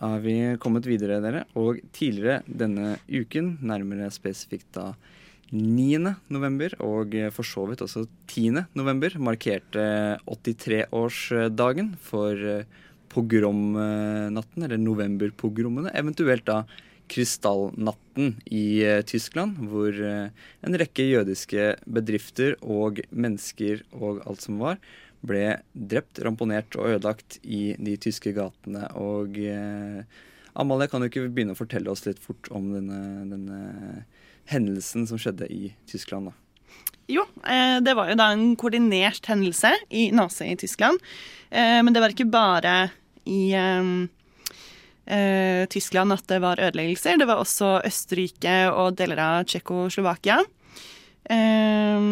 er vi kommet videre, dere. Og tidligere denne uken, nærmere spesifikt da 9. november, og for så vidt også 10. november, markerte 83-årsdagen for eh, pogromnatten, eller novemberpogromene. Eventuelt da krystallnatten i eh, Tyskland, hvor eh, en rekke jødiske bedrifter og mennesker og alt som var, ble drept, ramponert og ødelagt i de tyske gatene. Og eh, Amalie, kan du ikke begynne å fortelle oss litt fort om denne, denne hendelsen som skjedde i Tyskland? da? Jo, eh, det var jo da en koordinert hendelse i Nazi i Tyskland. Eh, men det var ikke bare i eh, Tyskland at det var ødeleggelser. Det var også Østerrike og deler av Tsjekkoslovakia. Eh,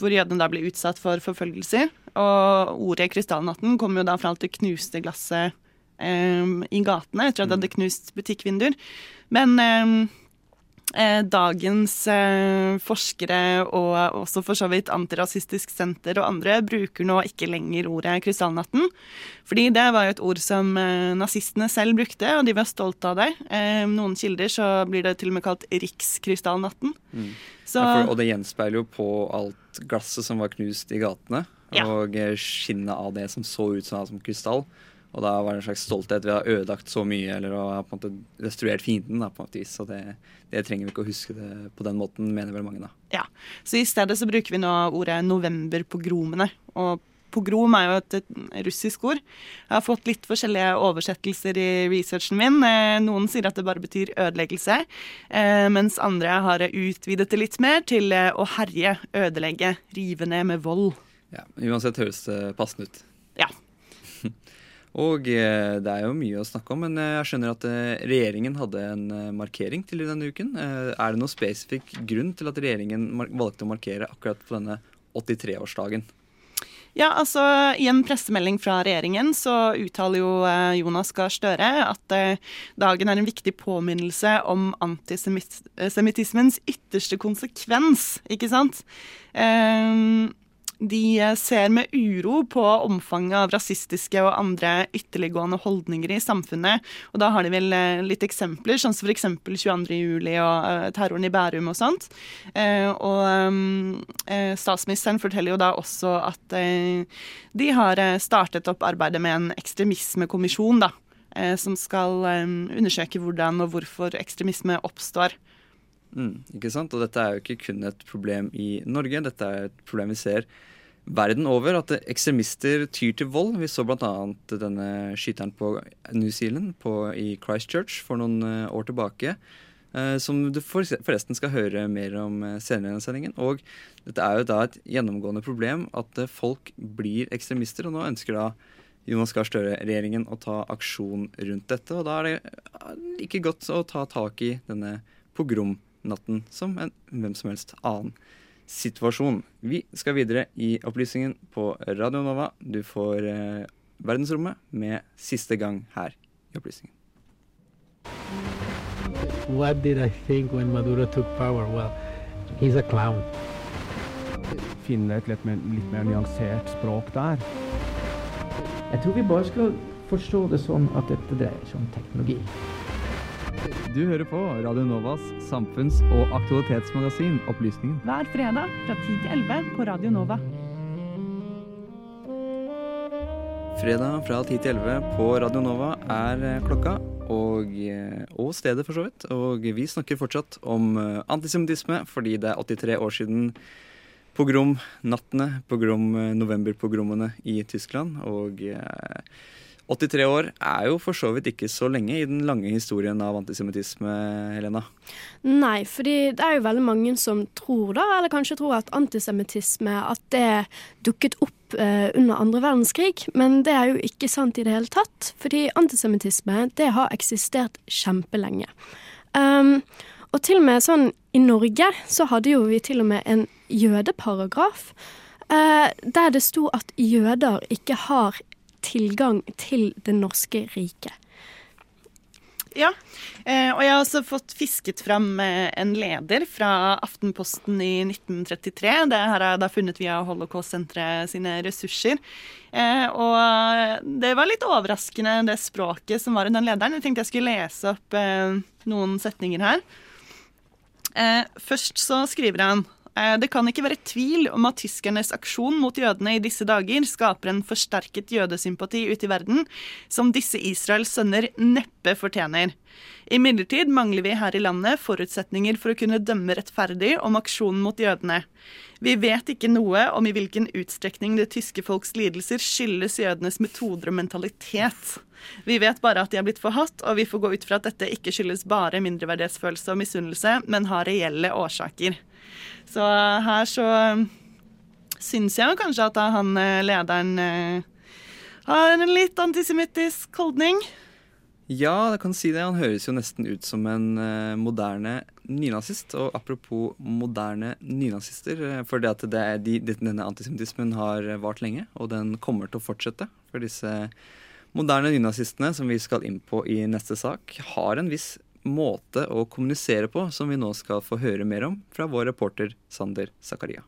hvor jødene da ble utsatt for forfølgelser. Og ordet 'krystallnatten' kom jo da fra alt det knuste glasset eh, i gatene etter at det hadde knust butikkvinduer. Men eh, dagens eh, forskere og også for så vidt Antirasistisk Senter og andre bruker nå ikke lenger ordet 'krystallnatten'. Fordi det var jo et ord som eh, nazistene selv brukte, og de var stolte av det. Eh, noen kilder så blir det til og med kalt rikskrystallnatten. Så Ja, for, og det gjenspeiler jo på alt glasset som var knust i gatene, Ja. og eh, skinnet av det som så ut som, som krystall. Og da var det en slags stolthet ved å ha ødelagt så mye, eller å ha på en måte destruert fienden. da, på måte vis. Så det, det trenger vi ikke å huske det på den måten, mener vel mange. da. Ja, så i stedet så bruker vi nå ordet novemberpogromene. Og pogrom er jo et, et russisk ord. Jeg har fått litt forskjellige oversettelser i researchen min. Eh, Noen sier at det bare betyr ødeleggelse, eh, mens andre har utvidet det litt mer til eh, å herje, ødelegge, rive ned med vold. Ja, Uansett høres det passende ut. Ja. Og eh, det er jo mye å snakke om, men eh, jeg skjønner at eh, regjeringen hadde en markering til denne uken. Er det noen spesifikk grunn til at regjeringen valgte å markere akkurat på denne 83-årsdagen? Ja, altså I en pressemelding fra regjeringen så uttaler jo Jonas Gahr Støre at dagen er en viktig påminnelse om antisemittismens ytterste konsekvens, ikke sant? Eh, de eh, ser med uro på omfanget av rasistiske og andre ytterliggående holdninger i samfunnet. Og da har de vel eh, litt eksempler, sånn som f.eks. 22. juli og eh, terroren i Bærum og sånt. Og statsministeren forteller jo da også at de har startet opp arbeidet med en ekstremismekommisjon, da. Som skal undersøke hvordan og hvorfor ekstremisme oppstår. Mm, ikke sant? Og dette er jo ikke kun et problem i Norge, dette er et problem vi ser verden over. At ekstremister tyr til vold. Vi så bl.a. denne skyteren på New Zealand på, i Christchurch for noen eh, år tilbake. eh, som du for- forresten skal høre mer om eh, senere i sendingen. Og dette er jo da et gjennomgående problem at eh, folk blir ekstremister, og nå ønsker da Jonas Gahr Støre-regjeringen å ta aksjon rundt dette. Og da er det like godt å ta tak i denne pogromnatten som en hvem som helst annen situasjon. Vi skal videre i opplysningen på Radio Nova. Du får eh, Verdensrommet med siste gang her i opplysningen. What did I think when Maduro took power? Well, he's a clown. finne et litt mer, litt mer nyansert språk der. Jeg tror vi bare skal forstå det sånn at dette dreier seg om teknologi. Du hører på Radio Novas samfunns- og aktualitetsmagasin Opplysningen. Hver fredag fra 10 til 11 på Radio Nova. Fredag fra 10 til 11 på Radio Nova er eh, klokka, og, eh, og stedet for så vidt. Og vi snakker fortsatt om eh, antisemittisme, fordi det er 83 år siden pogromnattene, pogrom, novemberpogromene i Tyskland. Og eh, 83 år er jo for så vidt ikke så lenge i den lange historien av antisemittisme, Helena. Nei, fordi det er jo veldig mange som tror da, eller kanskje tror at antisemittisme at det dukket opp eh, under andre verdenskrig, men det er jo ikke sant i det hele tatt. Fordi antisemittisme det har eksistert kjempelenge. Um, og til og med sånn i Norge så hadde jo vi til og med en jødeparagraf eh, der det sto at jøder ikke har tilgang til det norske riket. Ja, eh, og jeg har også fått fisket fram eh, en leder fra Aftenposten i 1933. Det her er da funnet via Holocaust-senteret sine ressurser. Eh, og det var litt overraskende, det språket som var i den lederen. Jeg tenkte jeg skulle lese opp noen setninger her. Først så skriver han det kan ikke være tvil om at tyskernes aksjon mot jødene i disse dager skaper en forsterket jødesympati ute i verden, som disse Israels sønner neppe fortjener. Imidlertid mangler vi her i landet forutsetninger for å kunne dømme rettferdig om aksjonen mot jødene. Vi vet ikke noe om i hvilken utstrekning det tyske folks lidelser skyldes jødenes metoder og mentalitet. Vi vet bare at de er blitt forhatt, og vi får gå ut fra at dette ikke skyldes bare mindreverdighetsfølelse og misunnelse, men har reelle årsaker. Så her så syns jeg jo kanskje at han eh, lederen eh, har en litt antisemittisk holdning. Ja, jeg kan si det. Han høres jo nesten ut som en uh, moderne nynazist. Og apropos moderne nynazister, for det at det de, denne antisemittismen har vart lenge, og den kommer til å fortsette. For disse moderne nynazistene, som vi skal inn på i neste sak, har en viss måte å kommunisere på som vi nå skal få høre mer om fra vår reporter Sander Zakaria.